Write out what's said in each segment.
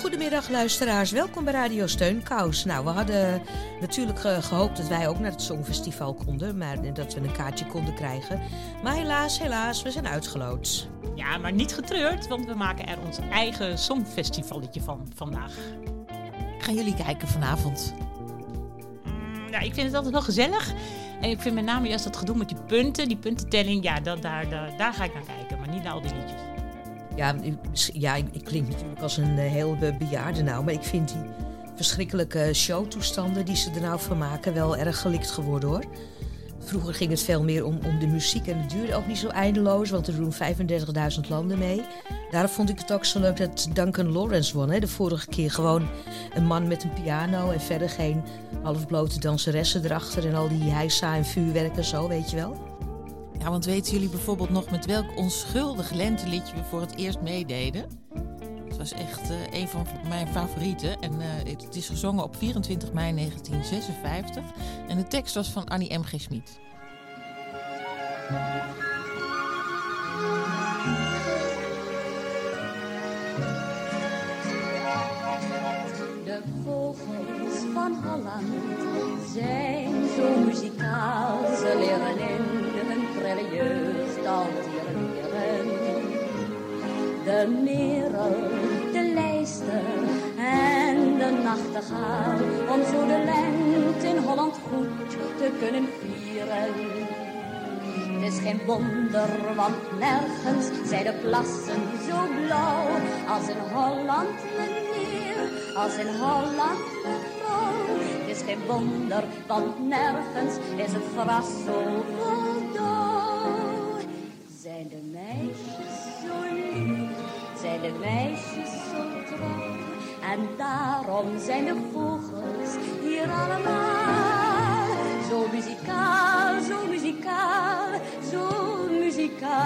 Goedemiddag luisteraars, welkom bij Radio Steunkous. Nou, we hadden natuurlijk eh, gehoopt dat wij ook naar het Songfestival konden, maar dat we een kaartje konden krijgen. Maar helaas, helaas, we zijn uitgeloot. Ja, maar niet getreurd, want we maken er ons eigen songfestivalletje van vandaag. Gaan jullie kijken vanavond? Mm, nou, ik vind het altijd wel gezellig. En ik vind met name juist dat gedoe met die punten, die puntentelling, ja, dat, daar, daar, daar ga ik naar kijken, maar niet naar al die liedjes. Ja, ja, ik, klink natuurlijk als een eh, heel be- bejaarde nou, maar ik vind die verschrikkelijke showtoestanden die ze er nou van maken wel erg gelikt geworden hoor. Vroeger ging het veel meer om, om de muziek en het duurde ook niet zo eindeloos, want er doen 35.000 landen mee. Daarom vond ik het ook zo leuk dat Duncan Lawrence won. Hè. De vorige keer gewoon een man met een piano en verder geen halfblote danseressen erachter en al die heisa en vuurwerk en zo, weet je wel. Want weten jullie bijvoorbeeld nog met welk onschuldig lenteliedje we voor het eerst meededen? Het was echt eh, een van mijn favorieten. En eh, het, is gezongen op 24 mei 1956. En de tekst was van Annie M.G. Schmid. Jeugd leren. De merel, de lijster en de nachtegaal. Om zo de lente in Holland goed te kunnen vieren. Het is geen wonder, want nergens zijn de plassen zo blauw als in Holland, meneer, als in Holland, mevrouw. Het is geen wonder, want nergens is het gras zo vol. Zijn de meisjes zo lief, zijn de meisjes zo trouw, en daarom zijn de vogels hier allemaal zo muzikaal, zo muzikaal, zo muzikaal.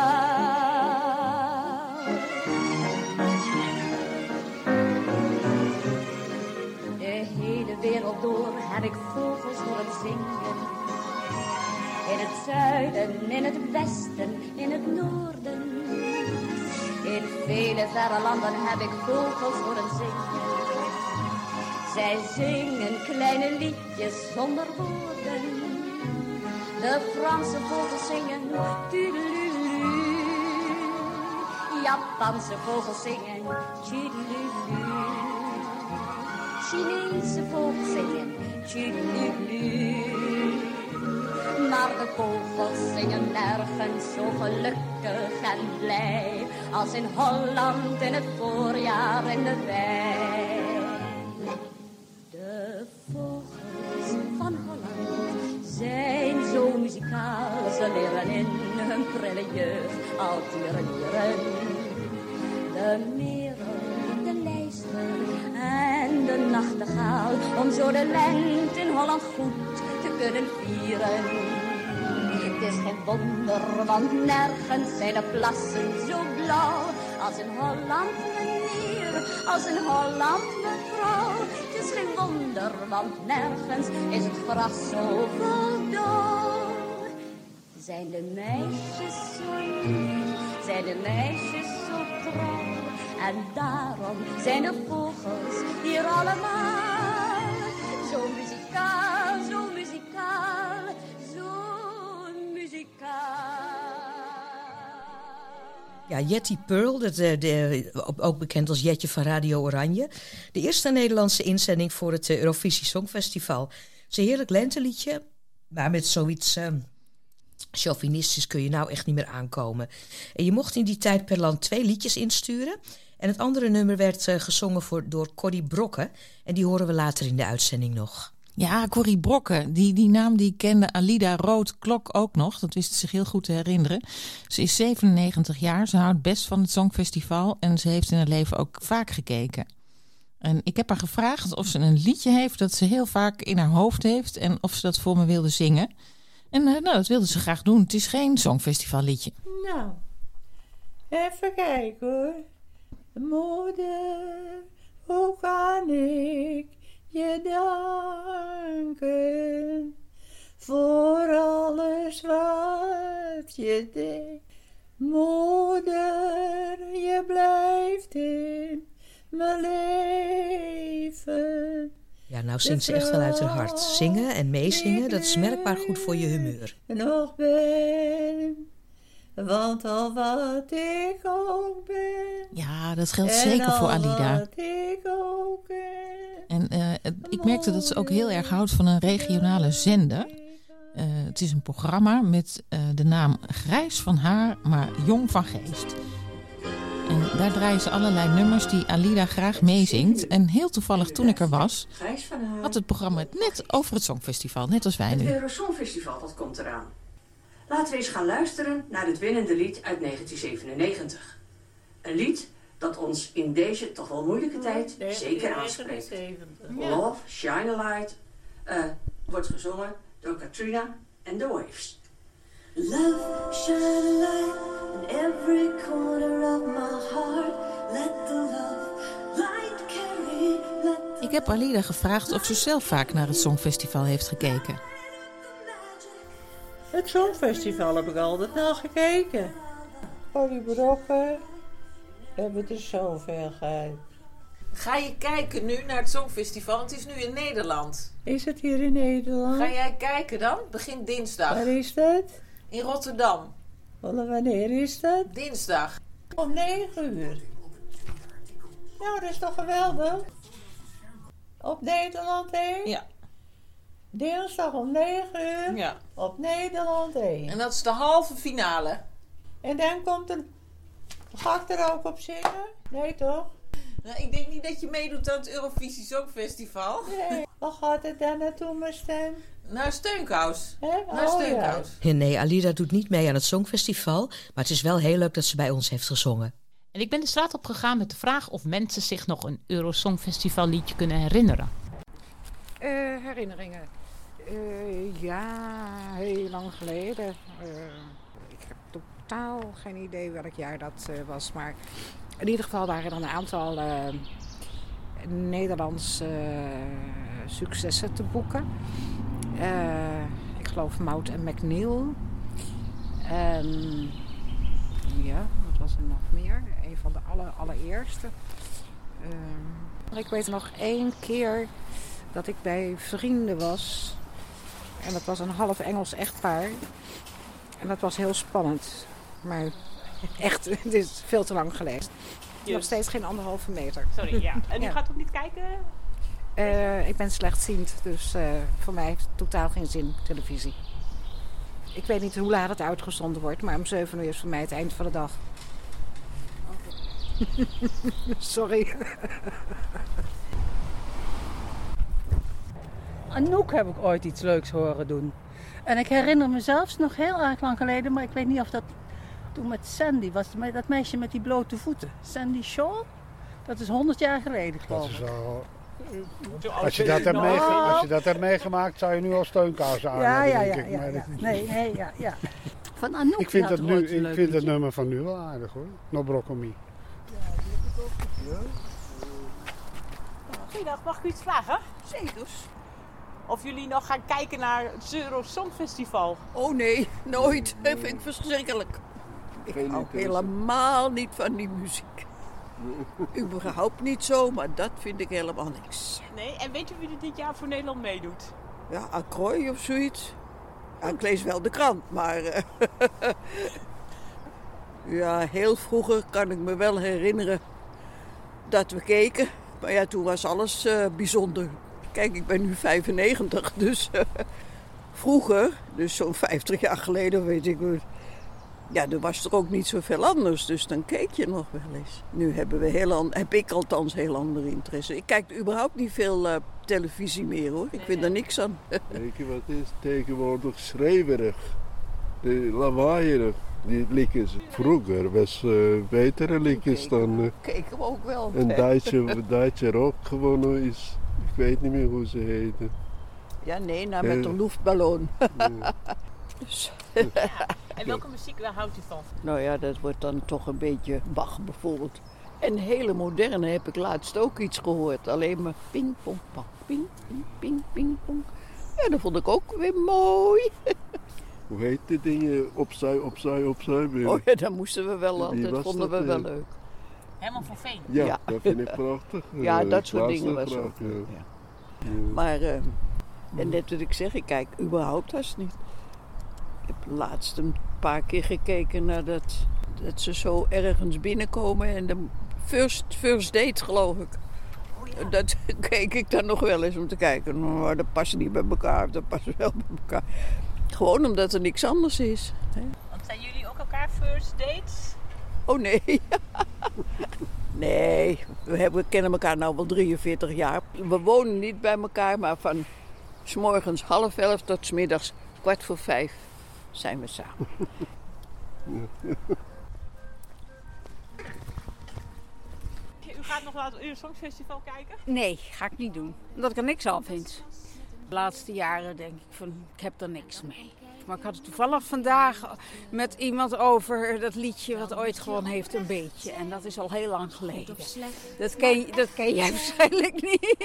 De hele wereld door heb ik vogels horen zingen. In het zuiden, in het westen, in het noorden. In vele verre landen heb ik vogels horen zingen. Zij zingen kleine liedjes zonder woorden. De Franse vogels zingen tudelulu. Japanse vogels zingen tudelulu. Chinese vogels zingen tudelulu. Maar de vogels zingen nergens zo gelukkig en blij als in Holland in het voorjaar in de wei. De vogels van Holland zijn zo muzikaal, ze leren in hun prille jeugd al leren. De merel, de lijster en de nachtegaal, om zo de lente in Holland goed te kunnen vieren. Is geen wonder, want nergens zijn de plassen zo blauw als in Holland, meneer, als in Holland, mevrouw. Het is geen wonder, want nergens is het gras zo vol dauw. Zijn de meisjes zo lief, zijn de meisjes zo trouw. En daarom zijn de vogels hier allemaal Ja, Jetty Pearl, dat, eh, de, ook- bekend als Jetje van Radio Oranje. De eerste Nederlandse inzending voor het eh, Eurovisie Songfestival. Het is een heerlijk lenteliedje, maar met zoiets eh, chauvinistisch kun je nou echt niet meer aankomen. En je mocht in die tijd per land twee liedjes insturen. En het andere nummer werd eh, gezongen voor, door Corrie Brokken. En die horen we later in de uitzending nog. Ja, Corrie Brokken, die, die naam die kende Alida Rood Klok ook nog. Dat wist ze zich heel goed te herinneren. Ze is 97 jaar, ze houdt best van het Songfestival en ze heeft in haar leven ook vaak gekeken. En ik heb haar gevraagd of ze een liedje heeft dat ze heel vaak in haar hoofd heeft en of ze dat voor me wilde zingen. En eh, nou, dat wilde ze graag doen. Het is geen Songfestival liedje. Nou, even kijken hoor. Moeder, hoe kan ik je danken voor alles wat je deed? Moeder, je blijft in mijn leven. Ja, nou zingt ze echt wel uit haar hart. Zingen en meezingen, dat is merkbaar goed voor je humeur. nog ben. Want al wat ik ook ben. Ja, dat geldt zeker voor al Alida. wat ik ook ken. En eh, het- ik merkte dat ze ook heel erg houdt van een regionale zender. Eh, het is een programma met eh, de naam Grijs van haar, maar jong van geest. En daar draaien ze allerlei nummers die Alida graag meezingt. En heel toevallig toen ik er was, Grijs van haar. had het programma het net over het Songfestival. Net als wij Het nu. Eurosongfestival dat komt eraan. Laten we eens gaan luisteren naar het winnende lied uit 1997. Een lied dat ons in deze toch wel moeilijke tijd zeker aanspreekt. Love, Shine a Light eh, wordt gezongen door Katrina en The Waves. Love, shine a light in every corner of my heart. Let the love light carry. Let the Ik heb Alida gevraagd of ze zelf vaak naar het Songfestival heeft gekeken. Het Songfestival heb ik altijd naar gekeken. Polly Brokken. We hebben er zoveel gehad. Ga je kijken nu naar het Songfestival? Het is nu in Nederland. Is het hier in Nederland? Ga jij kijken dan? Begin dinsdag. Waar is dat? In Rotterdam. Wanneer- is dat? Dinsdag. Om 9 uur. Nou, dat is toch geweldig? Op Nederland 1? Ja. Dinsdag om 9 uur Ja. op Nederland 1. En dat is de halve finale. En dan komt er... Ga ik er ook op zingen? Nee, toch? Nou, ik denk niet dat je meedoet aan het Eurovisie Songfestival. Nee. Waar gaat het dan naartoe, mijn stem? Naar Steunkous. Hè? Naar Oh, ja. Steunkous. Ja, Nee, Alida doet niet mee aan het Songfestival, maar het is wel heel leuk dat ze bij ons heeft gezongen. En ik ben de straat op gegaan met de vraag of mensen zich nog een Eurosongfestival liedje kunnen herinneren. Eh, herinneringen. Eh, ja, heel lang geleden. Eh, ik heb totaal geen idee welk jaar dat eh, was. Maar in ieder geval waren er een aantal Nederlandse successen te boeken. Ik geloof Mout en McNeil. En ja, wat was er nog meer? Een van de aller, allereerste. Eh, ik weet nog één keer dat ik bij vrienden was. En dat was een half Engels echtpaar. En dat was heel spannend. Maar echt, het is veel te lang geleden. Nog steeds geen anderhalve meter. Sorry, ja. En u Ja. gaat ook niet kijken? Eh, ik ben slechtziend, dus eh, voor mij heeft het totaal geen zin, televisie. Ik weet niet hoe laat het uitgezonden wordt, maar om 7 uur is voor mij het eind van de dag. Sorry. Anouk heb ik ooit iets leuks horen doen. En ik herinner me zelfs nog heel erg lang geleden, maar ik weet niet of dat toen met Sandy was. met Dat meisje met die blote voeten. Sandy Shaw? Dat is 100 jaar geleden, geloof ik. Als je, dat hebt Nou. meege- als je dat hebt meegemaakt, zou je nu al steunkaarsen aan Ja, hebben, ja, denk ja. ik. ja, Maar ja. dat- Nee, nee, ja, ja. Van Anouk. Ik vind, had nu, ik vind het nummer van nu wel aardig hoor. No Broccoli. Goeiedag, mag ik u iets vragen? Zeker. Of jullie nog gaan kijken naar het Euro Songfestival? Oh nee, nooit. Dat vind ik verschrikkelijk. Ik Geen hou interesse. helemaal niet van die muziek. Überhaupt niet zo, maar dat vind ik helemaal niks. Nee, en weet je wie er dit jaar voor Nederland meedoet? Ja, Acroy of zoiets. Ja, ik lees wel de krant, maar... eh, ja, heel vroeger kan ik me wel herinneren dat we keken. Maar ja, toen was alles eh, bijzonder. Kijk, ik ben nu 95, dus eh, vroeger, dus zo'n 50 jaar geleden, weet ik wel. Ja, er was er ook niet zoveel anders, dus dan keek je nog wel eens. Nu hebben we heel heb ik althans heel andere interesse. Ik kijk überhaupt niet veel eh, televisie meer hoor. Ik vind er niks aan. Weet je wat is? Tegenwoordig schreeuwerig. De lawaaierig, die liedjes. Vroeger was eh betere liedjes dan... eh, Keken we ook wel. een Duitse, Duitse rock gewonnen is. Ik weet niet meer hoe ze heten. Ja, nee, nou met de luchtballon. ja. dus, En welke muziek waar houdt u van? Nou ja, dat wordt dan toch een beetje Bach bijvoorbeeld. En hele moderne heb ik laatst ook iets gehoord. Alleen maar ping, pong, pong, ping, ping, ping, ping, pong. Ja, dat vond ik ook weer mooi. Hoe heet die dingen? Opzij, opzij, opzij. weer? Oh ja, dat moesten we wel altijd, vonden we wel leuk. Herman van Veen. Ja, Ja. dat vind ik prachtig. Ja, Eh, dat soort dingen was ook leuk, ja. ja. Maar, eh, en net wat ik zeg, ik kijk überhaupt haast niet. Ik heb laatst een paar keer gekeken naar dat, dat ze zo ergens binnenkomen en de first, first date, geloof ik. Dat keek ik dan nog wel eens om te kijken. Maar dat past niet bij elkaar, dat past wel bij elkaar. Gewoon omdat er niks anders is. hè. Want zijn jullie ook elkaar first dates? Oh nee. nee, we, hebben, we kennen elkaar nu wel 43 jaar. We wonen niet bij elkaar, maar van s morgens half elf tot s middags kwart voor vijf zijn we samen. U gaat nog wel het Uur Songfestival kijken? Nee, ga ik niet doen. Omdat ik er niks aan vind. De laatste jaren denk ik van, ik heb er niks mee. Maar ik had het toevallig vandaag met iemand over dat liedje wat ooit gewoon heeft een beetje. En dat is al heel lang geleden. Dat ken, dat ken jij waarschijnlijk niet.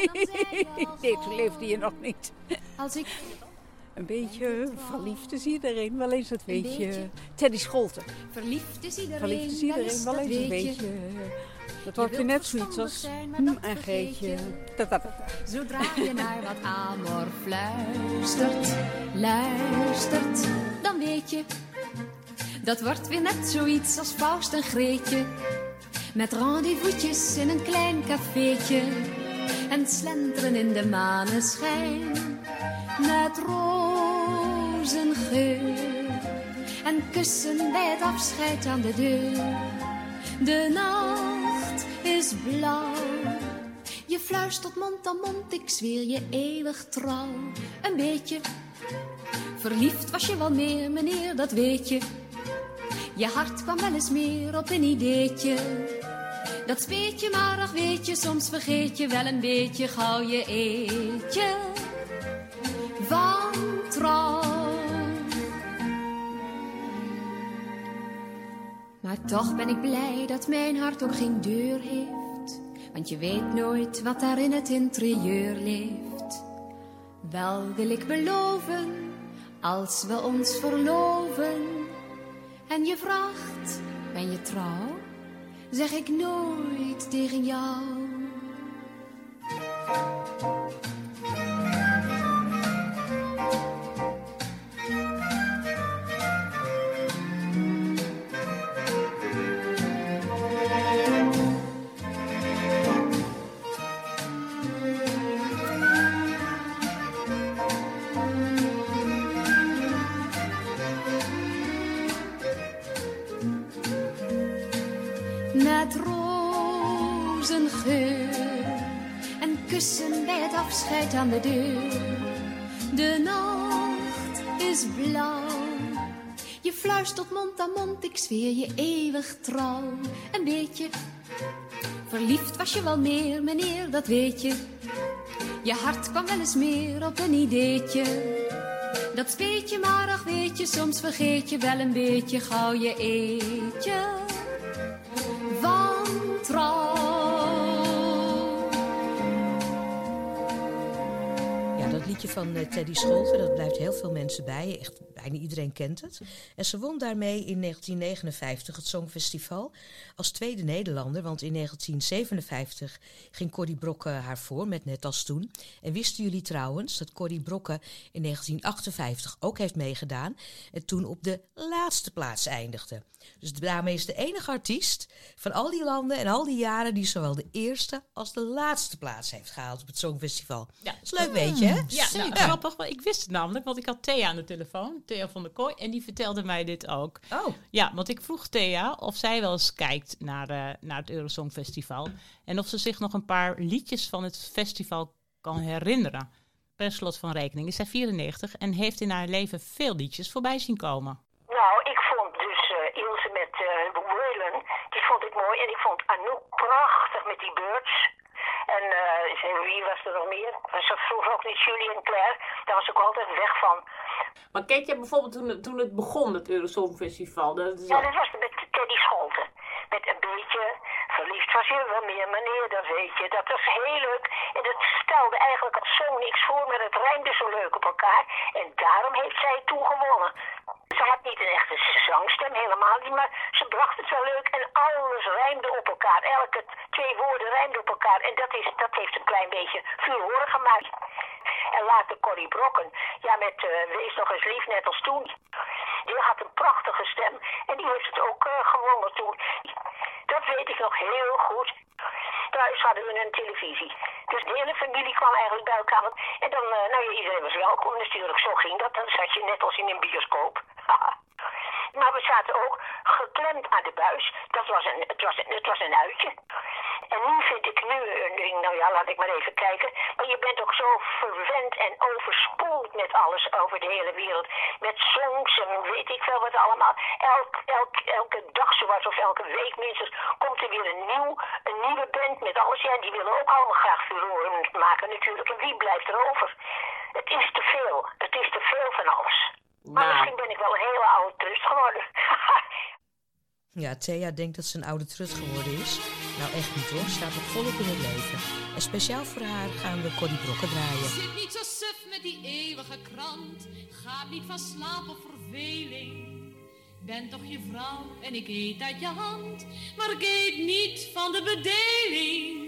Nee, toen leefde je nog niet. Als ik Een beetje verliefd is iedereen, wel eens dat weet je. beetje. Teddy Scholten. verliefd is iedereen, Verliefd is wel iedereen, eens, wel eens een beetje. Dat wordt weer net zoiets als hm en Geetje. Zodra je naar wat amor fluistert, luistert, dan weet je. Dat wordt weer net zoiets als Faust en Greetje. Met rendezvous'tjes in een klein cafeetje. En slenteren in de maneschijn. Met rozengeur. En kussen bij het afscheid aan de deur. De nacht is blauw. Je fluistert mond aan mond, ik zweer je eeuwig trouw. Een beetje verliefd was je wel meer, meneer, dat weet je. Je hart kwam wel eens meer op een ideetje. Dat speet je, maar ach weet je, soms vergeet je wel een beetje gauw je eetje. Maar toch ben ik blij dat mijn hart ook geen deur heeft. Want je weet nooit wat daar in het interieur leeft. Wel wil ik beloven, als we ons verloven. En je vraagt, ben je trouw? Zeg ik nooit tegen jou. Je fluistert mond aan mond, ik zweer je eeuwig trouw. Een beetje verliefd was je wel meer, meneer, dat weet je. Je hart kwam wel eens meer op een ideetje. Dat speet je, maar ach weet je, soms vergeet je wel een beetje gauw je eetje liedje van eh, Teddy Scholten, dat blijft heel veel mensen bij. Echt, bijna iedereen kent het. En ze won daarmee in 1959 het Songfestival als tweede Nederlander. Want in 1957 ging Corrie Brokke haar voor met Net als toen. En wisten jullie trouwens dat Corrie Brokke in 1958 ook heeft meegedaan. En toen op de laatste plaats eindigde. Dus daarmee is de enige artiest van al die landen en al die jaren die zowel de eerste als de laatste plaats heeft gehaald op het Songfestival. Ja. Dat is leuk, weet je, hè? Ja, nou, grappig. Want ik wist het namelijk, want ik had Thea aan de telefoon. Thea van der Kooi. En die vertelde mij dit ook. Oh. Ja, want ik vroeg Thea of zij wel eens kijkt naar, eh, naar het Eurosong Festival. En of ze zich nog een paar liedjes van het festival kan herinneren. Per slot van rekening is zij 94 en heeft in haar leven veel liedjes voorbij zien komen. Nou, ik vond dus eh, Ilse met uh, die vond ik mooi. En ik vond Anouk prachtig met die birds. En uh, wie was er nog meer? Was er vroeger ook niet Julie en Claire? Daar was ik altijd weg van. Maar keek je bijvoorbeeld toen, toen het begon, het Eurosongfestival? Dat is ja, dat was met Teddy Scholten. Met een beetje verliefd was je wel meer, meneer, dat weet je. Dat was heel leuk. En dat stelde eigenlijk als zo niks voor, maar het rijmde zo leuk op elkaar. En daarom heeft zij toen gewonnen. Ze had niet een echte zangstem, helemaal niet, maar ze bracht het wel leuk en alles rijmde op elkaar. Elke twee woorden rijmden op elkaar en dat, is, dat heeft een klein beetje vuur gemaakt. En later Corrie Brokken, ja met uh, Wees nog eens lief, net als toen. Die had een prachtige stem en die heeft het ook uh, gewonnen toen. Dat weet ik nog heel goed. Thuis hadden we een televisie. Dus de hele familie kwam eigenlijk bij elkaar. En dan, uh, nou ja, iedereen was welkom natuurlijk. Zo ging dat. Dan zat je net als in een bioscoop. maar we zaten ook geklemd aan de buis. Dat was een, het, was het was een uitje. En nu vind ik nu een ding, nou ja, laat ik maar even kijken. Maar je bent ook zo verwend en overspoeld met alles over de hele wereld. Met songs en weet ik veel wat allemaal. Elk, elk, elke dag zoals of elke week minstens komt er weer een, nieuw, een nieuwe band met alles. Ja, die willen ook allemaal graag furoren maken natuurlijk. En wie blijft er over? Het is te veel. Het is te veel van alles. Maar nou. misschien ben ik wel een hele oude trust geworden. Ja, Thea denkt dat ze een oude trut geworden is. Nou, echt niet hoor. Staat nog volop in het leven. En speciaal voor haar gaan we Corrie Brokken draaien. Zit niet zo suf met die eeuwige krant. Ga niet van slaap of verveling. Ben toch je vrouw en ik eet uit je hand. Maar ik eet niet van de bedeling.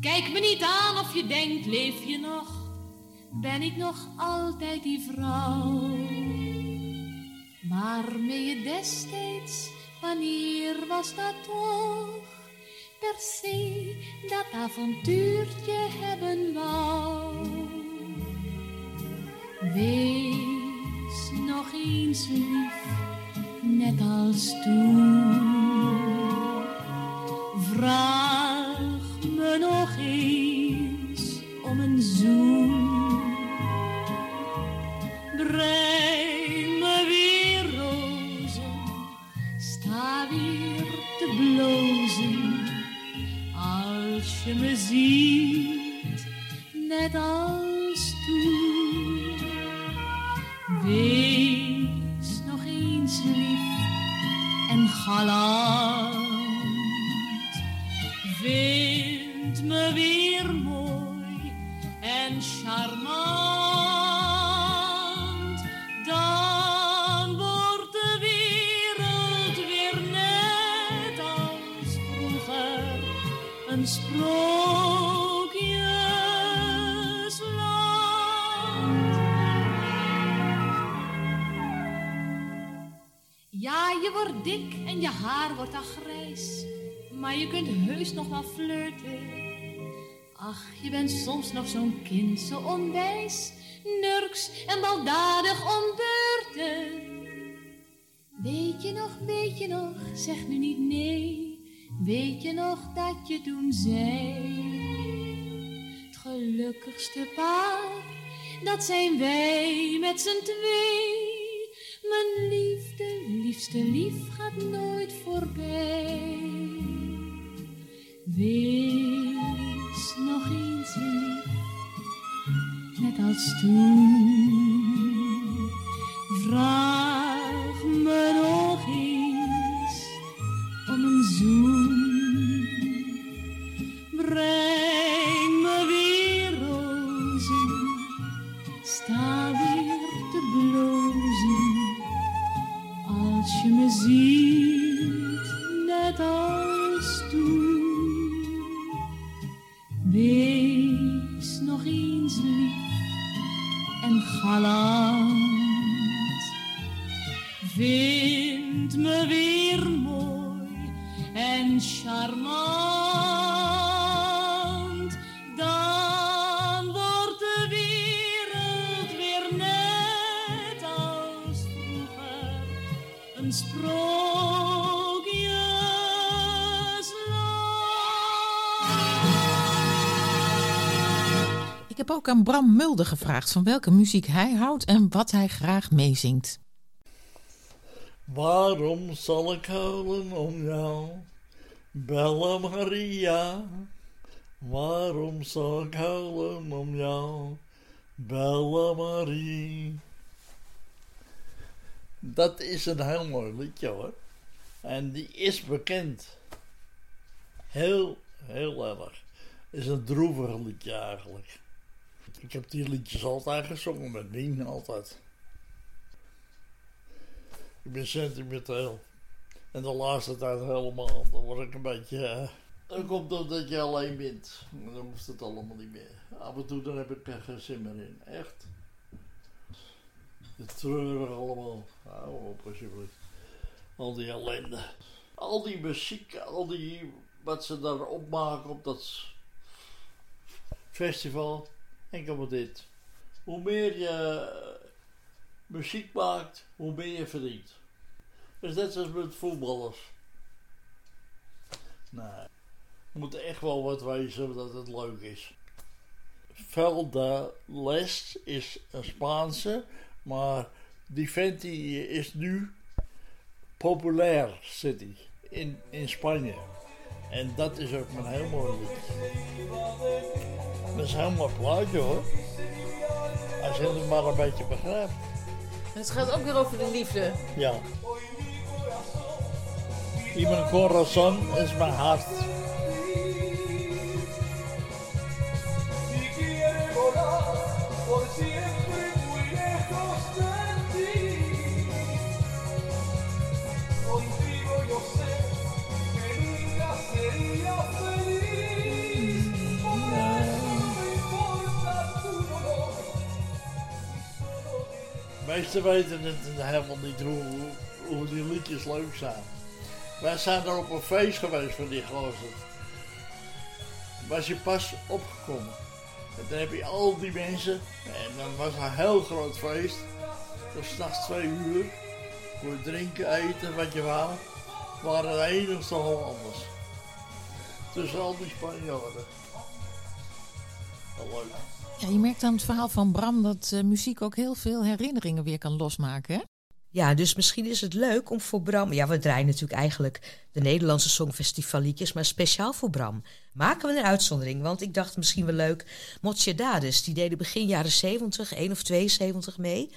Kijk me niet aan of je denkt, leef je nog? Ben ik nog altijd die vrouw? Waarmee je destijds Wanneer was dat toch per se dat avontuurtje hebben wou? Wees nog eens lief, net als toen. Vraag me nog eens je me ziet, net als toen. Wees nog eens lief en galant, je wordt dik en je haar wordt al grijs, maar je kunt heus nog wel flirten. Ach, je bent soms nog zo'n kind, zo onwijs, nurks en baldadig om. Weet je nog, weet je nog, zeg nu niet nee. Weet je nog dat je toen zei? Het gelukkigste paar, dat zijn wij met z'n twee. Mijn liefde, liefste lief gaat nooit voorbij. Wees nog eens lief, net als toen. Vraag aan Bram Mulder gevraagd van welke muziek hij houdt en wat hij graag meezingt. Waarom zal ik huilen om jou? Bella Maria, Waarom zou ik huilen om jou, Bella Marie? Dat is een heel mooi liedje hoor. En die is bekend. Heel, heel erg. Is een droevig liedje eigenlijk. Ik heb die liedjes altijd gezongen met Wien, altijd. Ik ben sentimenteel. En de laatste tijd helemaal. Dan word ik een beetje... eh, dan komt het dat je alleen bent. En Dan hoeft het allemaal niet meer. Af en toe dan heb ik er geen zin meer in. Echt. Het treurig allemaal. Hou op alsjeblieft. Al die ellende. Al die muziek, al die... Wat ze daar opmaken op dat festival. Enkel maar dit. Hoe meer je eh, muziek maakt, hoe meer je verdient. Dus net zoals met voetballers. Nee. Er moet echt wel wat wezen dat het leuk is. Velda Les is een Spaanse, maar die vent is nu populair, zit hij, in, in Spanje. En dat is ook een heel mooi lied. Dat is een heel mooi plaatje hoor. Als je het maar een beetje begrijpt. Het gaat ook weer over de liefde. Ja. Y mi corazón is mijn hart. Meesten weten het helemaal niet hoe, hoe die liedjes leuk zijn. Wij zijn er op een feest geweest van die gozer. Was je pas opgekomen. En dan heb je al die mensen. En dan was een heel groot feest. Tot s'nachts twee uur. Voor drinken, eten, wat je wou. Waren de enigste Hollanders. Tussen al die Spanjaarden. Leuk. Ja, je merkt aan het verhaal van Bram dat eh, muziek ook heel veel herinneringen weer kan losmaken. Hè? Ja, dus misschien is het leuk om voor Bram... Ja, we draaien natuurlijk eigenlijk de Nederlandse Songfestivalietjes... maar speciaal voor Bram maken we een uitzondering. Want ik dacht misschien wel leuk... Motjedades, die deden begin jaren 70, 1 of 72 mee.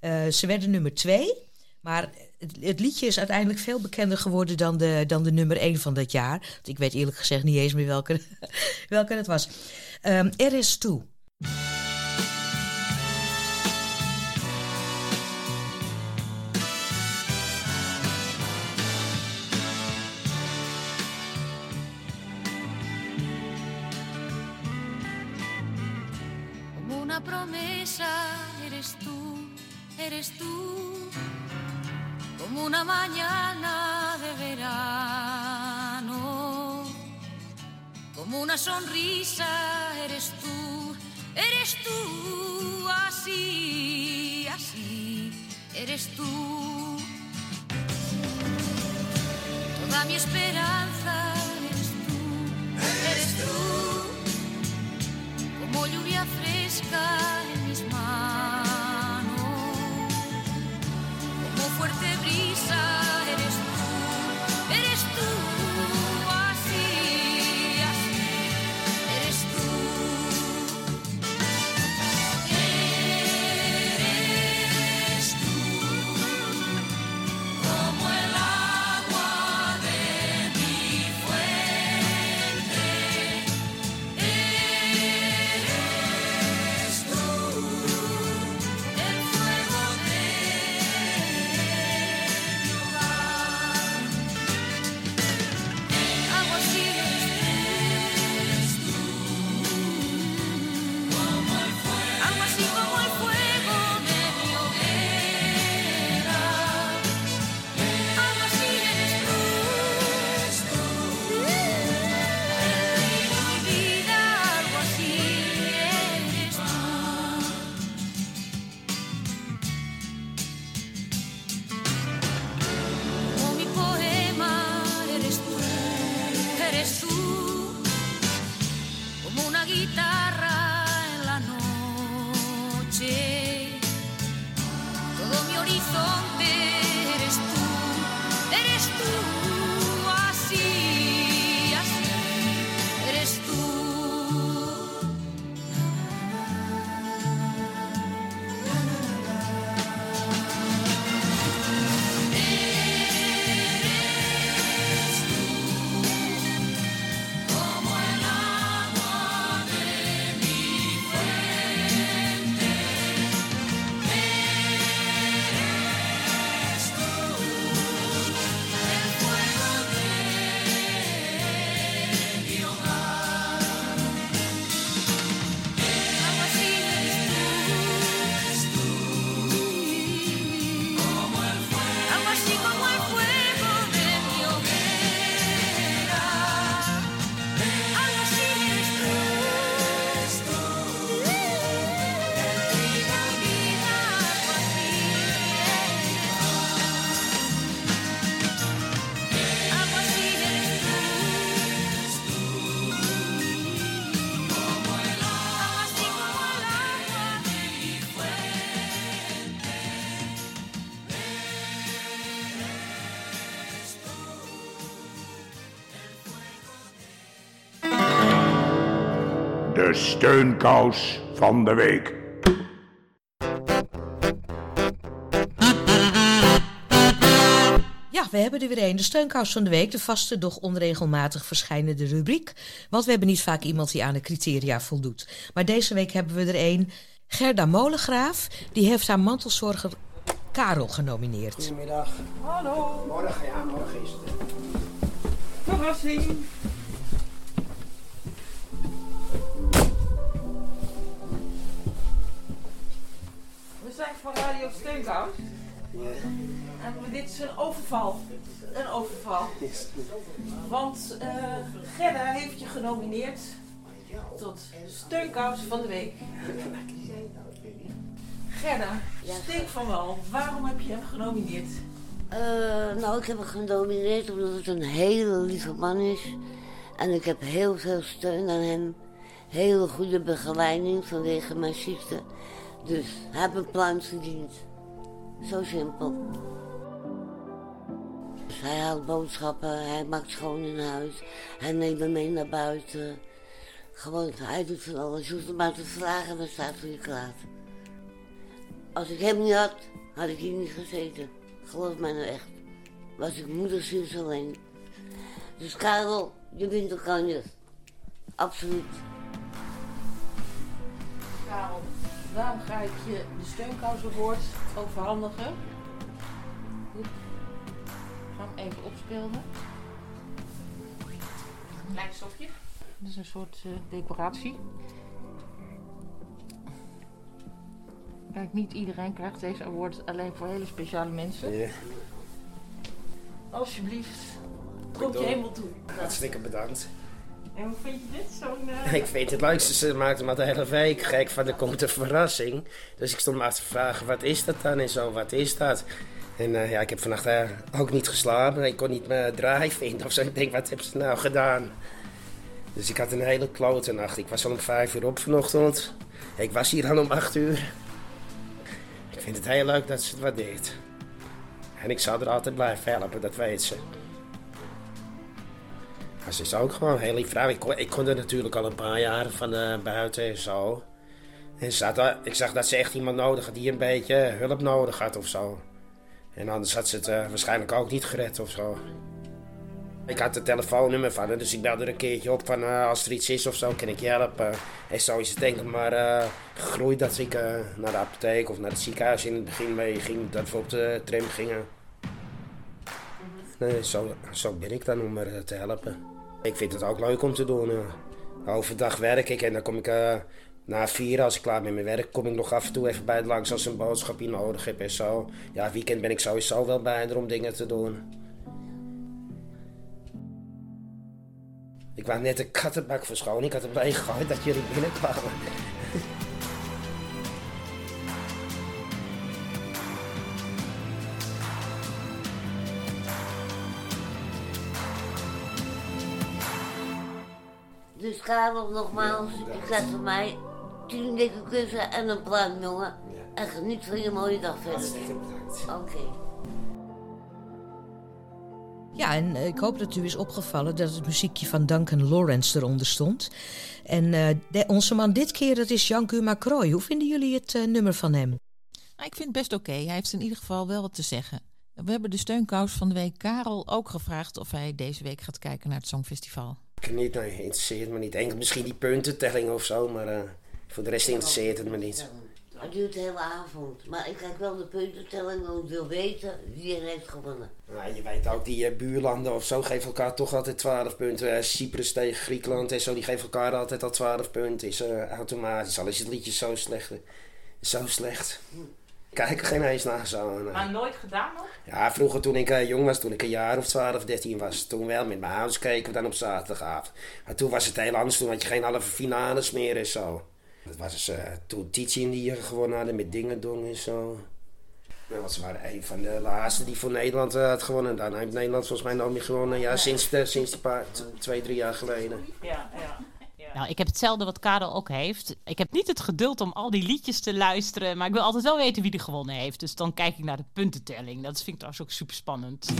Eh, ze werden nummer 2... Maar het, het liedje is uiteindelijk veel bekender geworden dan de, dan de nummer 1 van dat jaar. Ik weet eerlijk gezegd niet eens meer welke, welke het was. Ehm er is toe. Como una promesa eres tú, eres tú. Como una mañana de verano. Como una sonrisa eres tú, eres tú. Así, así, eres tú. Toda mi esperanza eres tú, eres tú como lluvia fresca en mis manos, como fuerte brisa De steunkous van de week. Ja, we hebben er weer een. De steunkous van de week. De vaste, doch onregelmatig verschijnende rubriek. Want we hebben niet vaak iemand die aan de criteria voldoet. Maar deze week hebben we er een. Gerda Molengraaf. Die heeft haar mantelzorger Karel genomineerd. Goedemiddag. Hallo. Morgen, ja, morgen is het. Verrassing. Zijn van Radio Steunkous. Ja. En dit is een overval. Een overval. Want eh Gerda heeft je genomineerd tot Steunkous van de week. Gerda, steek van wal. Waarom heb je hem genomineerd? Eh, nou, ik heb hem genomineerd omdat het een hele lieve man is. En ik heb heel veel steun aan hem. Hele goede begeleiding vanwege mijn ziekte. Dus heeft een pluim verdiend. Zo simpel. Dus hij haalt boodschappen, hij maakt schoon in huis. Hij neemt me mee naar buiten. Gewoon, hij doet van alles. Je hoeft hem maar te vragen, dan staat voor je klaar. Als ik hem niet had, had ik hier niet gezeten. Geloof mij nou echt. Was ik moederziels alleen. Dus Karel, je wint de kanjes. Absoluut. Karel, daarom ga ik je de steunkous award overhandigen. Goed. Ik ga hem even opspelen. Klein stofje. Dat is een soort eh, decoratie. Kijk, niet iedereen krijgt deze award, alleen voor hele speciale mensen. Ja. Alsjeblieft, komt je helemaal toe. Hartstikke bedankt. En hoe vind je dit? Zo'n. eh, Ik vind het leukste, ze maakt hem al de hele week gek van er komt een verrassing. Dus ik stond maar te vragen, wat is dat dan en zo, wat is dat? En eh, ja, ik heb vannacht eh, ook niet geslapen. Ik kon niet mijn draai vinden of zo. Ik denk, wat hebben ze nou gedaan? Dus ik had een hele klote nacht. Ik was al om vijf uur op vanochtend. Ik was hier al om acht uur. Ik vind het heel leuk dat ze het waardeert. En ik zal er altijd blijven helpen, dat weet ze. Ze is ook gewoon een heel lief vrouw. Ik, kon- ik kon er natuurlijk al een paar jaar van eh, buiten en zo. En wel- ik zag dat ze echt iemand nodig had die een beetje hulp nodig had of zo. En anders had ze het eh, waarschijnlijk ook niet gered of zo. Ik had het telefoonnummer van haar, dus ik belde er een keertje op van eh, als er iets is of zo, kan ik je helpen. En zo is het denk ik maar eh, gegroeid dat ik naar de apotheek of naar het ziekenhuis in het begin mee ging, dat we op de tram gingen. Nee, zo, zo ben ik dan om haar te helpen. Ik vind het ook leuk om te doen. Overdag werk ik en dan kom ik eh, na vier, als ik klaar ben met mijn werk, kom ik nog af en toe even bij het langs als een boodschapje nodig heb en zo. Ja, weekend ben ik sowieso wel bij haar om dingen te doen. Ik wou net een kattenbak verschonen. Ik had hem leeggegooid dat jullie binnenkwamen. Karel, nogmaals, ik zeg van mij tien dikke kussen en een pluim, jongen. En geniet van je mooie dag verder. Oké. Ja, en eh, ik hoop dat u is opgevallen dat het muziekje van Duncan Lawrence eronder stond. En eh, de- onze man dit keer, dat is Jean Guma Croy. Hoe vinden jullie het eh, nummer van hem? Nou, ik vind het best oké. Hij heeft in ieder geval wel wat te zeggen. We hebben de steunkous van de week Karel ook gevraagd of hij deze week gaat kijken naar het Songfestival. Ik niet, nee, interesseert me niet. Enkel misschien die puntentelling of zo, maar eh, voor de rest interesseert het me niet. Het duurt de hele avond. Maar ik kijk wel de puntentelling, want ik wil weten wie er heeft gewonnen. Nou, je weet ook, die eh, buurlanden of zo geven elkaar toch altijd 12 punten. Eh, Cyprus tegen Griekenland en zo, die geven elkaar altijd al 12 punten. Is automatisch, al is het liedje zo slecht. Zo slecht. Kijk er geen eens naar zo. nee. Maar nooit gedaan nog? Ja, vroeger toen ik eh, jong was, toen ik een jaar of 12, 13 was, toen wel. Met mijn ouders keken we dan op zaterdagavond. Maar toen was het heel anders, toen had je geen halve finales meer en zo. Dat was dus, eh, toen Titi die hier gewonnen hadden met Dingedong en zo. Nou, ze waren een van de laatste die voor Nederland eh, had gewonnen. Daarna heeft Nederland volgens mij nog meer gewonnen. Ja, sinds, de, sinds die paar, t- twee, drie jaar geleden. Ja, ja. Nou, ik heb hetzelfde wat Karel ook heeft. Ik heb niet het geduld om al die liedjes te luisteren, maar ik wil altijd wel weten wie er gewonnen heeft. Dus dan kijk ik naar de puntentelling. Dat vind ik trouwens ook super spannend.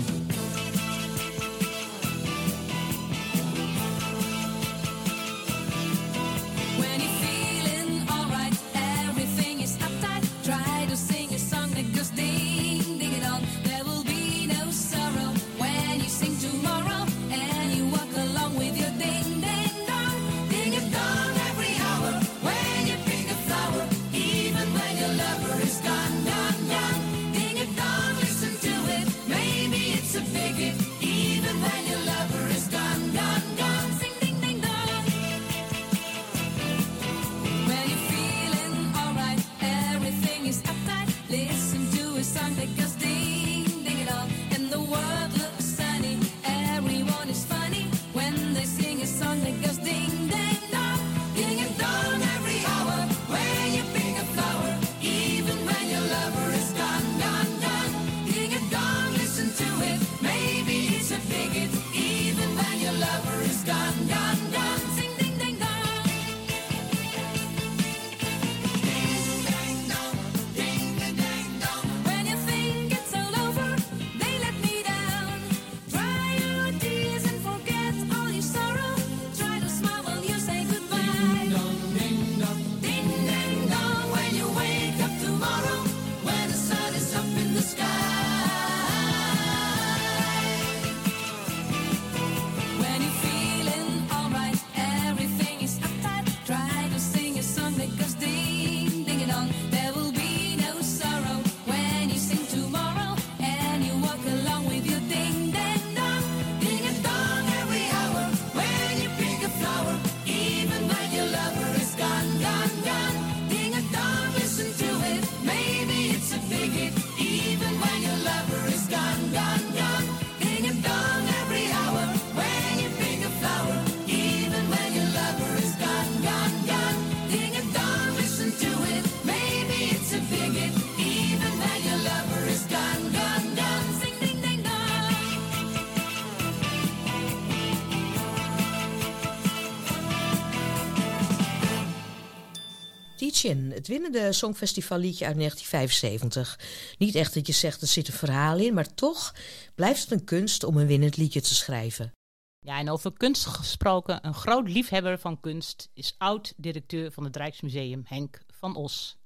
Het winnende Songfestivalliedje uit 1975. Niet echt dat je zegt er zit een verhaal in, maar toch blijft het een kunst om een winnend liedje te schrijven. Ja, en over kunst gesproken, een groot liefhebber van kunst is oud-directeur van het Rijksmuseum, Henk van Os.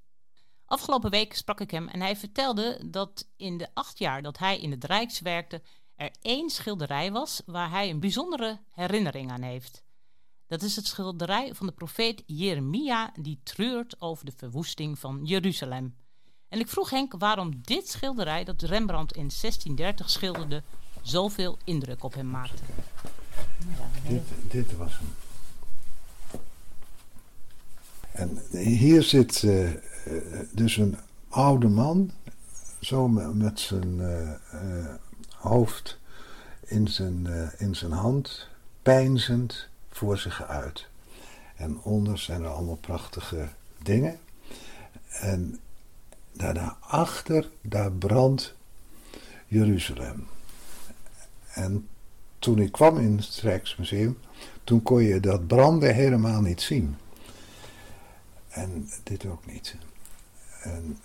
Afgelopen week sprak ik hem en hij vertelde dat in de acht jaar dat hij in het Rijks werkte, er één schilderij was waar hij een bijzondere herinnering aan heeft. Dat is het schilderij van de profeet Jeremia die treurt over de verwoesting van Jeruzalem. En ik vroeg Henk waarom dit schilderij, dat Rembrandt in 1630 schilderde, zoveel indruk op hem maakte. Dit, dit was hem. En hier zit eh, eh, dus een oude man, zo me- met zijn eh, hoofd in zijn, in zijn hand, pijnzend voor zich uit. En onder zijn er allemaal prachtige dingen. En daar- daarachter, daar brandt Jeruzalem. En toen ik kwam in het Rijksmuseum, toen kon je dat branden helemaal niet zien. En dit ook niet. En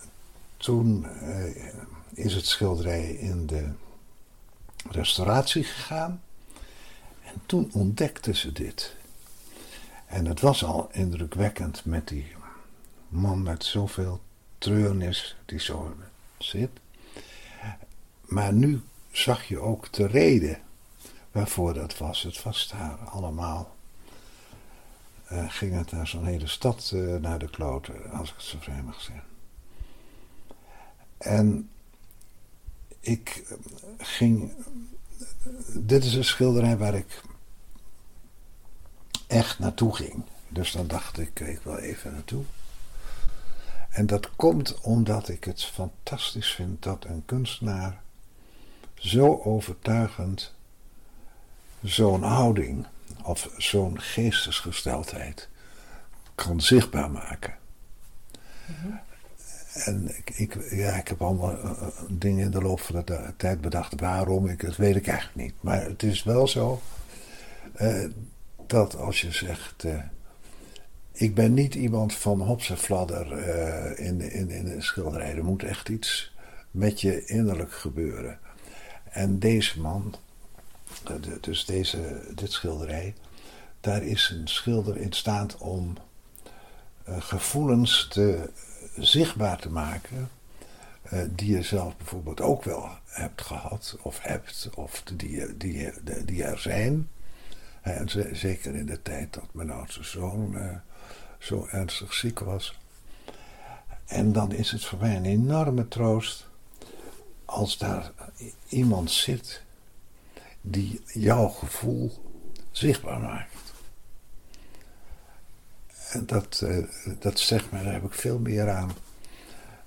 toen eh, is het schilderij in de restauratie gegaan. En toen ontdekten ze dit. En het was al indrukwekkend met die man met zoveel treurnis die zo zit. Maar nu zag je ook de reden waarvoor dat was. Het was daar allemaal. eh, ging het naar zo'n hele stad eh, naar de kloten, als ik het zo vrij mag zeggen. En ik eh, ging. Dit is een schilderij waar ik echt naartoe ging. Dus dan dacht ik, ik wil even naartoe. En dat komt omdat ik het fantastisch vind dat een kunstenaar zo overtuigend zo'n houding of zo'n geestesgesteldheid kan zichtbaar maken. En ik, ja, ik heb allemaal eh, eh, dingen in de loop van de ta- tijd bedacht. Waarom? Ik, dat weet ik eigenlijk niet. Maar het is wel zo eh, dat als je zegt. eh, ik ben niet iemand van hops en fladder eh, in, in, in de schilderij. Er moet echt iets met je innerlijk gebeuren. En deze man, eh, dus deze, dit schilderij, daar is een schilder in staat om eh, gevoelens te, zichtbaar te maken. eh, die je zelf bijvoorbeeld ook wel hebt gehad, of hebt, of die, die, die, er zijn. En ze- zeker in de tijd dat mijn oudste zoon eh, zo ernstig ziek was. En dan is het voor mij een enorme troost als daar iemand zit die jouw gevoel zichtbaar maakt. En dat, eh, dat zegt me, daar heb ik veel meer aan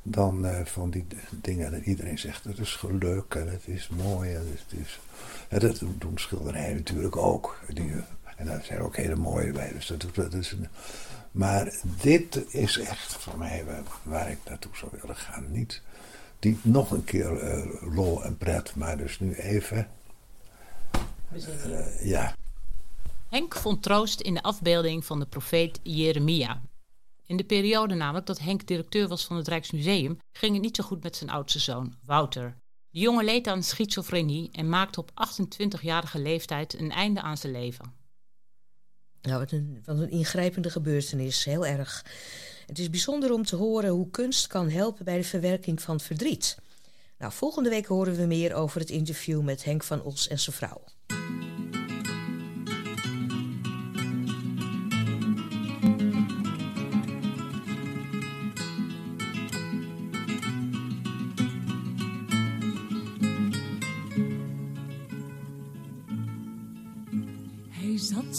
dan eh, van die dingen dat iedereen zegt. Het is geluk en het is mooi. En het is, en dat doen schilderijen natuurlijk ook. Die, en daar zijn ook hele mooie bij. Dus dat, dat is een, maar dit is echt voor mij waar, waar ik naartoe zou willen gaan. Niet, niet nog een keer eh, lol en pret, maar dus nu even. ja. Henk vond troost in de afbeelding van de profeet Jeremia. In de periode namelijk dat Henk directeur was van het Rijksmuseum, ging het niet zo goed met zijn oudste zoon, Wouter. De jongen leed aan schizofrenie en maakte op 28-jarige leeftijd een einde aan zijn leven. Nou, wat een, een ingrijpende gebeurtenis, heel erg. Het is bijzonder om te horen hoe kunst kan helpen bij de verwerking van verdriet. Nou, volgende week horen we meer over het interview met Henk van Os en zijn vrouw.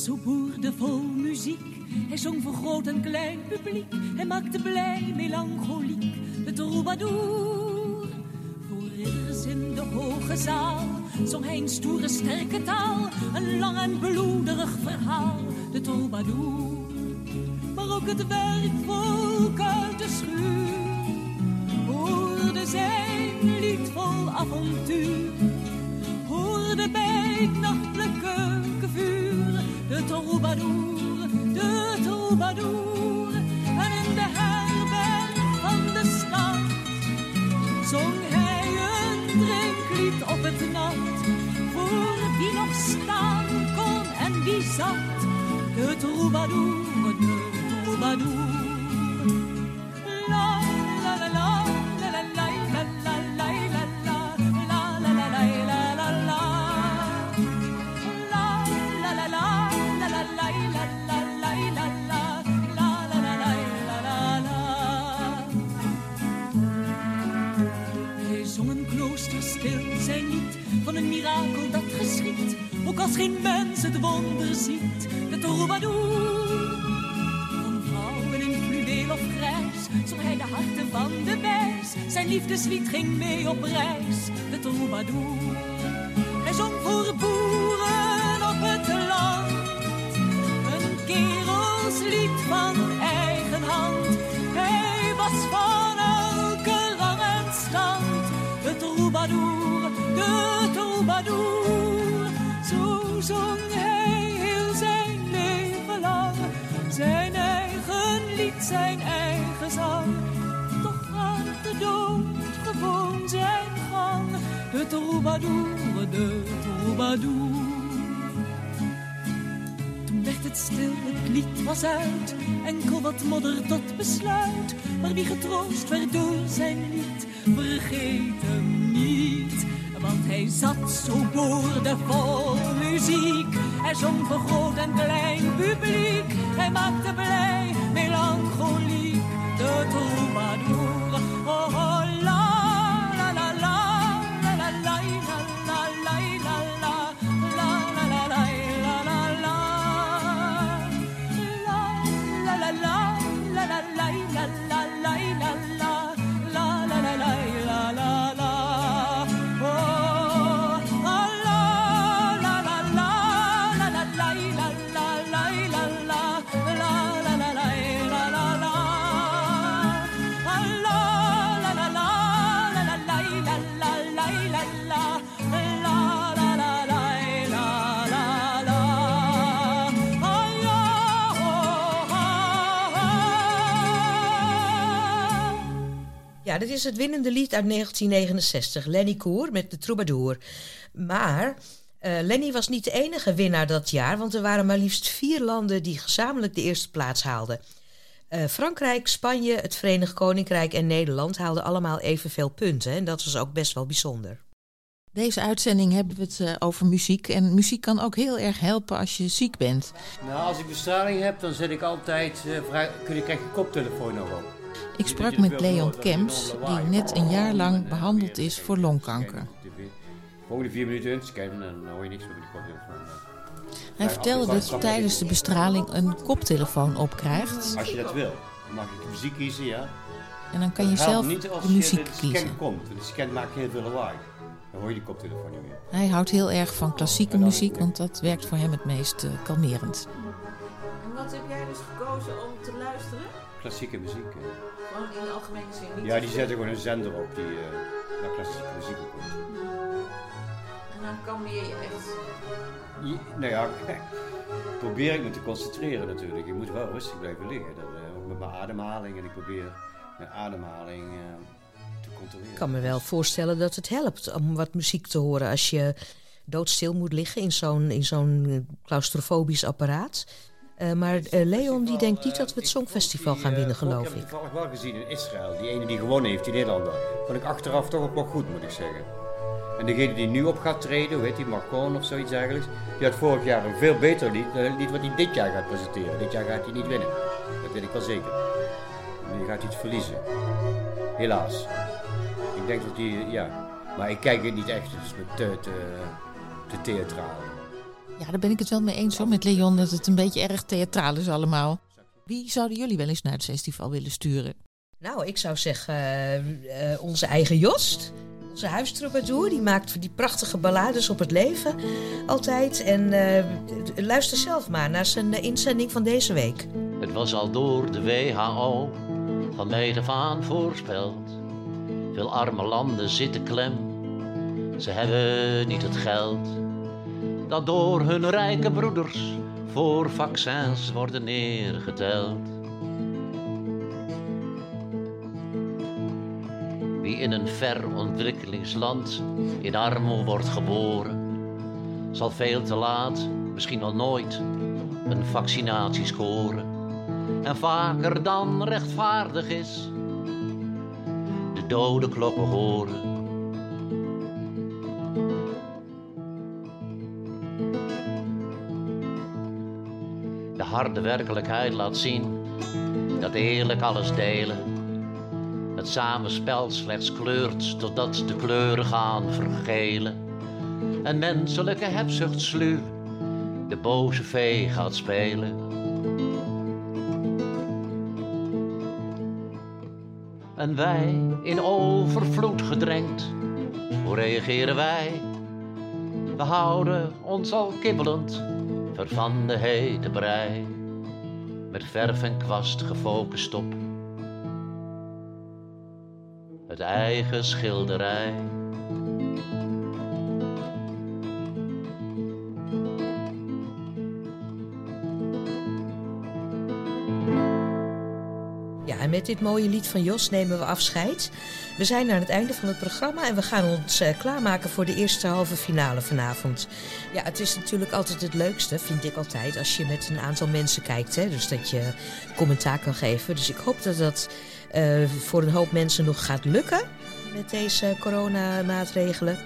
Zo boerdevol muziek. Hij zong voor groot en klein publiek. Hij maakte blij, melancholiek, de troubadour. Voor ridders in de hoge zaal zong hij stoere, sterke taal. Een lang en bloederig verhaal, de troubadour. Maar ook het werkvolk uit troubadour, de troubadour. Liefdeslied ging mee op reis, de troubadour. Hij zong voor boeren op het land. Een kerelslied van eigen hand. Hij was van elke rang en stand. De troubadour, troubadour, de troubadour. Toen werd het stil, het lied was uit. Enkel wat modder tot besluit. Maar wie getroost werd door zijn lied, vergeet hem niet. Want hij zat zo boordevol muziek. Hij zong voor groot en klein publiek. Hij maakte blij, melancholiek, de troubadour. Dit is het winnende lied uit 1969, Lenny Koer met de Troubadour. Maar eh, Lenny was niet de enige winnaar dat jaar, want er waren maar liefst vier landen die gezamenlijk de eerste plaats haalden. Eh, Frankrijk, Spanje, het Verenigd Koninkrijk en Nederland haalden allemaal evenveel punten. En dat was ook best wel bijzonder. Deze uitzending hebben we het eh, over muziek. En muziek kan ook heel erg helpen als je ziek bent. Nou, als ik bestraling heb, dan zet ik altijd, eh vraag, kun je, krijg je koptelefoon nog op. Ik sprak met Leon Kemps, die net een jaar lang behandeld is voor longkanker. Volgende vier minuten inscannen en dan hoor je niks meer van die koptelefoon. Hij vertelde dat je tijdens de bestraling een koptelefoon opkrijgt. Als je dat wil, dan mag je de muziek kiezen, ja. En dan kan je Het helpt zelf niet als de je muziek de scan kiezen. komt, de scan maakt heel veel lawaai. Dan hoor je die koptelefoon niet meer. Hij houdt heel erg van klassieke muziek, want dat werkt voor hem het meest eh, kalmerend. En wat heb jij dus gekozen om te luisteren? Klassieke muziek. hè. Gewoon in de algemene zin. niet Ja, die zetten gewoon een zender op die eh naar klassieke muziek op komt. En dan kalmeer je echt. Nou ja, probeer ik me te concentreren natuurlijk. Ik moet wel rustig blijven liggen. Dat, eh, ook met mijn ademhaling. En ik probeer mijn ademhaling eh, controleren. Ik kan me wel voorstellen dat het helpt om wat muziek te horen als je doodstil moet liggen in zo'n, in zo'n eh, claustrofobisch apparaat. Eh, maar eh, Leon die denkt niet dat we het Songfestival gaan winnen, geloof Ik heb ik. het toevallig wel gezien in Israël. Die ene die gewonnen heeft, die Nederlander. Vond ik achteraf toch ook wel goed, moet ik zeggen. En degene die nu op gaat treden, hoe heet die, Marcon of zoiets dergelijks. Die had vorig jaar een veel beter lied, dan het lied wat hij dit jaar gaat presenteren. Dit jaar gaat hij niet winnen. Dat weet ik wel zeker. Nu gaat hij het verliezen. Helaas. Ik denk dat hij, ja. Maar ik kijk het niet echt, het is me te, te, te theatraal. Ja, daar ben ik het wel mee eens hoor, met Leon, dat het een beetje erg theatraal is allemaal. Wie zouden jullie wel eens naar het festival willen sturen? Nou, ik zou zeggen eh, eh, onze eigen Jost. Onze huistroubadour, die maakt die prachtige ballades op het leven altijd. En eh, luister zelf maar naar zijn inzending van deze week. Het was al door de WHO van meet af aan voorspeld. Veel arme landen zitten klem. Ze hebben niet het geld dat door hun rijke broeders voor vaccins worden neergeteld. Wie in een ver ontwikkelingsland in armoede wordt geboren, zal veel te laat, misschien wel nooit, een vaccinatie scoren. En vaker dan rechtvaardig is, de dode klokken horen. De harde werkelijkheid laat zien dat eerlijk alles delen het samenspel slechts kleurt totdat de kleuren gaan vergelen. En menselijke hebzucht sluw de boze vee gaat spelen. En wij in overvloed gedrenkt, hoe reageren wij? We houden ons al kibbelend ver van de hete brei, met verf en kwast gefocust op het eigen schilderij. Met dit mooie lied van Jos nemen we afscheid. We zijn aan het einde van het programma en we gaan ons eh, klaarmaken voor de eerste halve finale vanavond. Ja, het is natuurlijk altijd het leukste, vind ik altijd, als je met een aantal mensen kijkt. Hè? Dus dat je commentaar kan geven. Dus ik hoop dat dat eh, voor een hoop mensen nog gaat lukken met deze coronamaatregelen.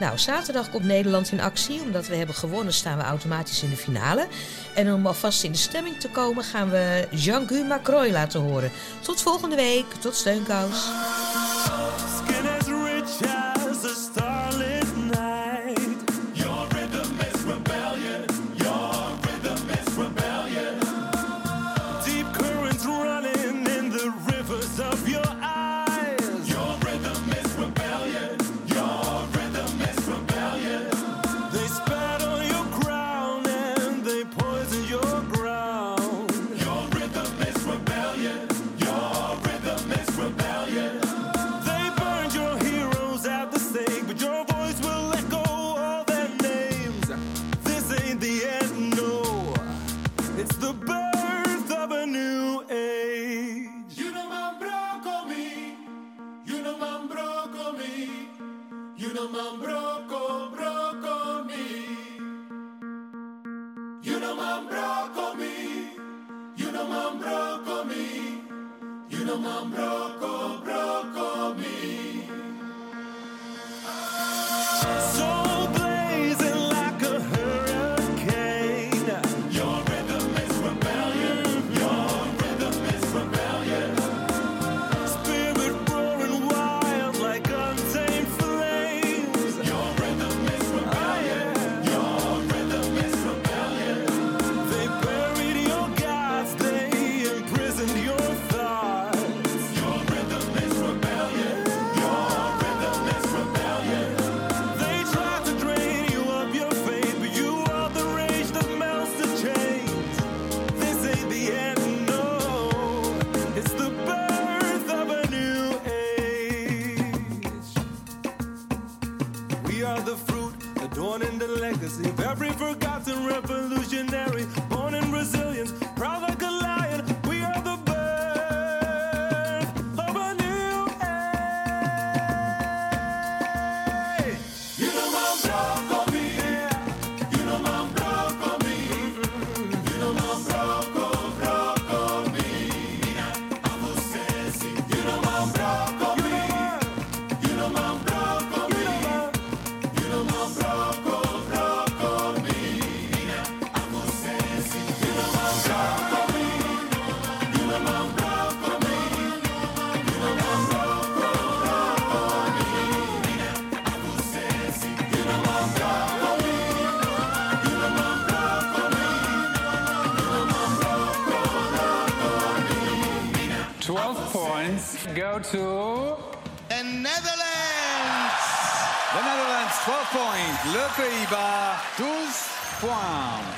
Nou, zaterdag komt Nederland in actie. Omdat we hebben gewonnen staan we automatisch in de finale. En om alvast in de stemming te komen gaan we Jean-Guy Macroy laten horen. Tot volgende week. Tot steunkous. to... The Netherlands The Netherlands, 12 points. Le Pays-Bas, 12 points.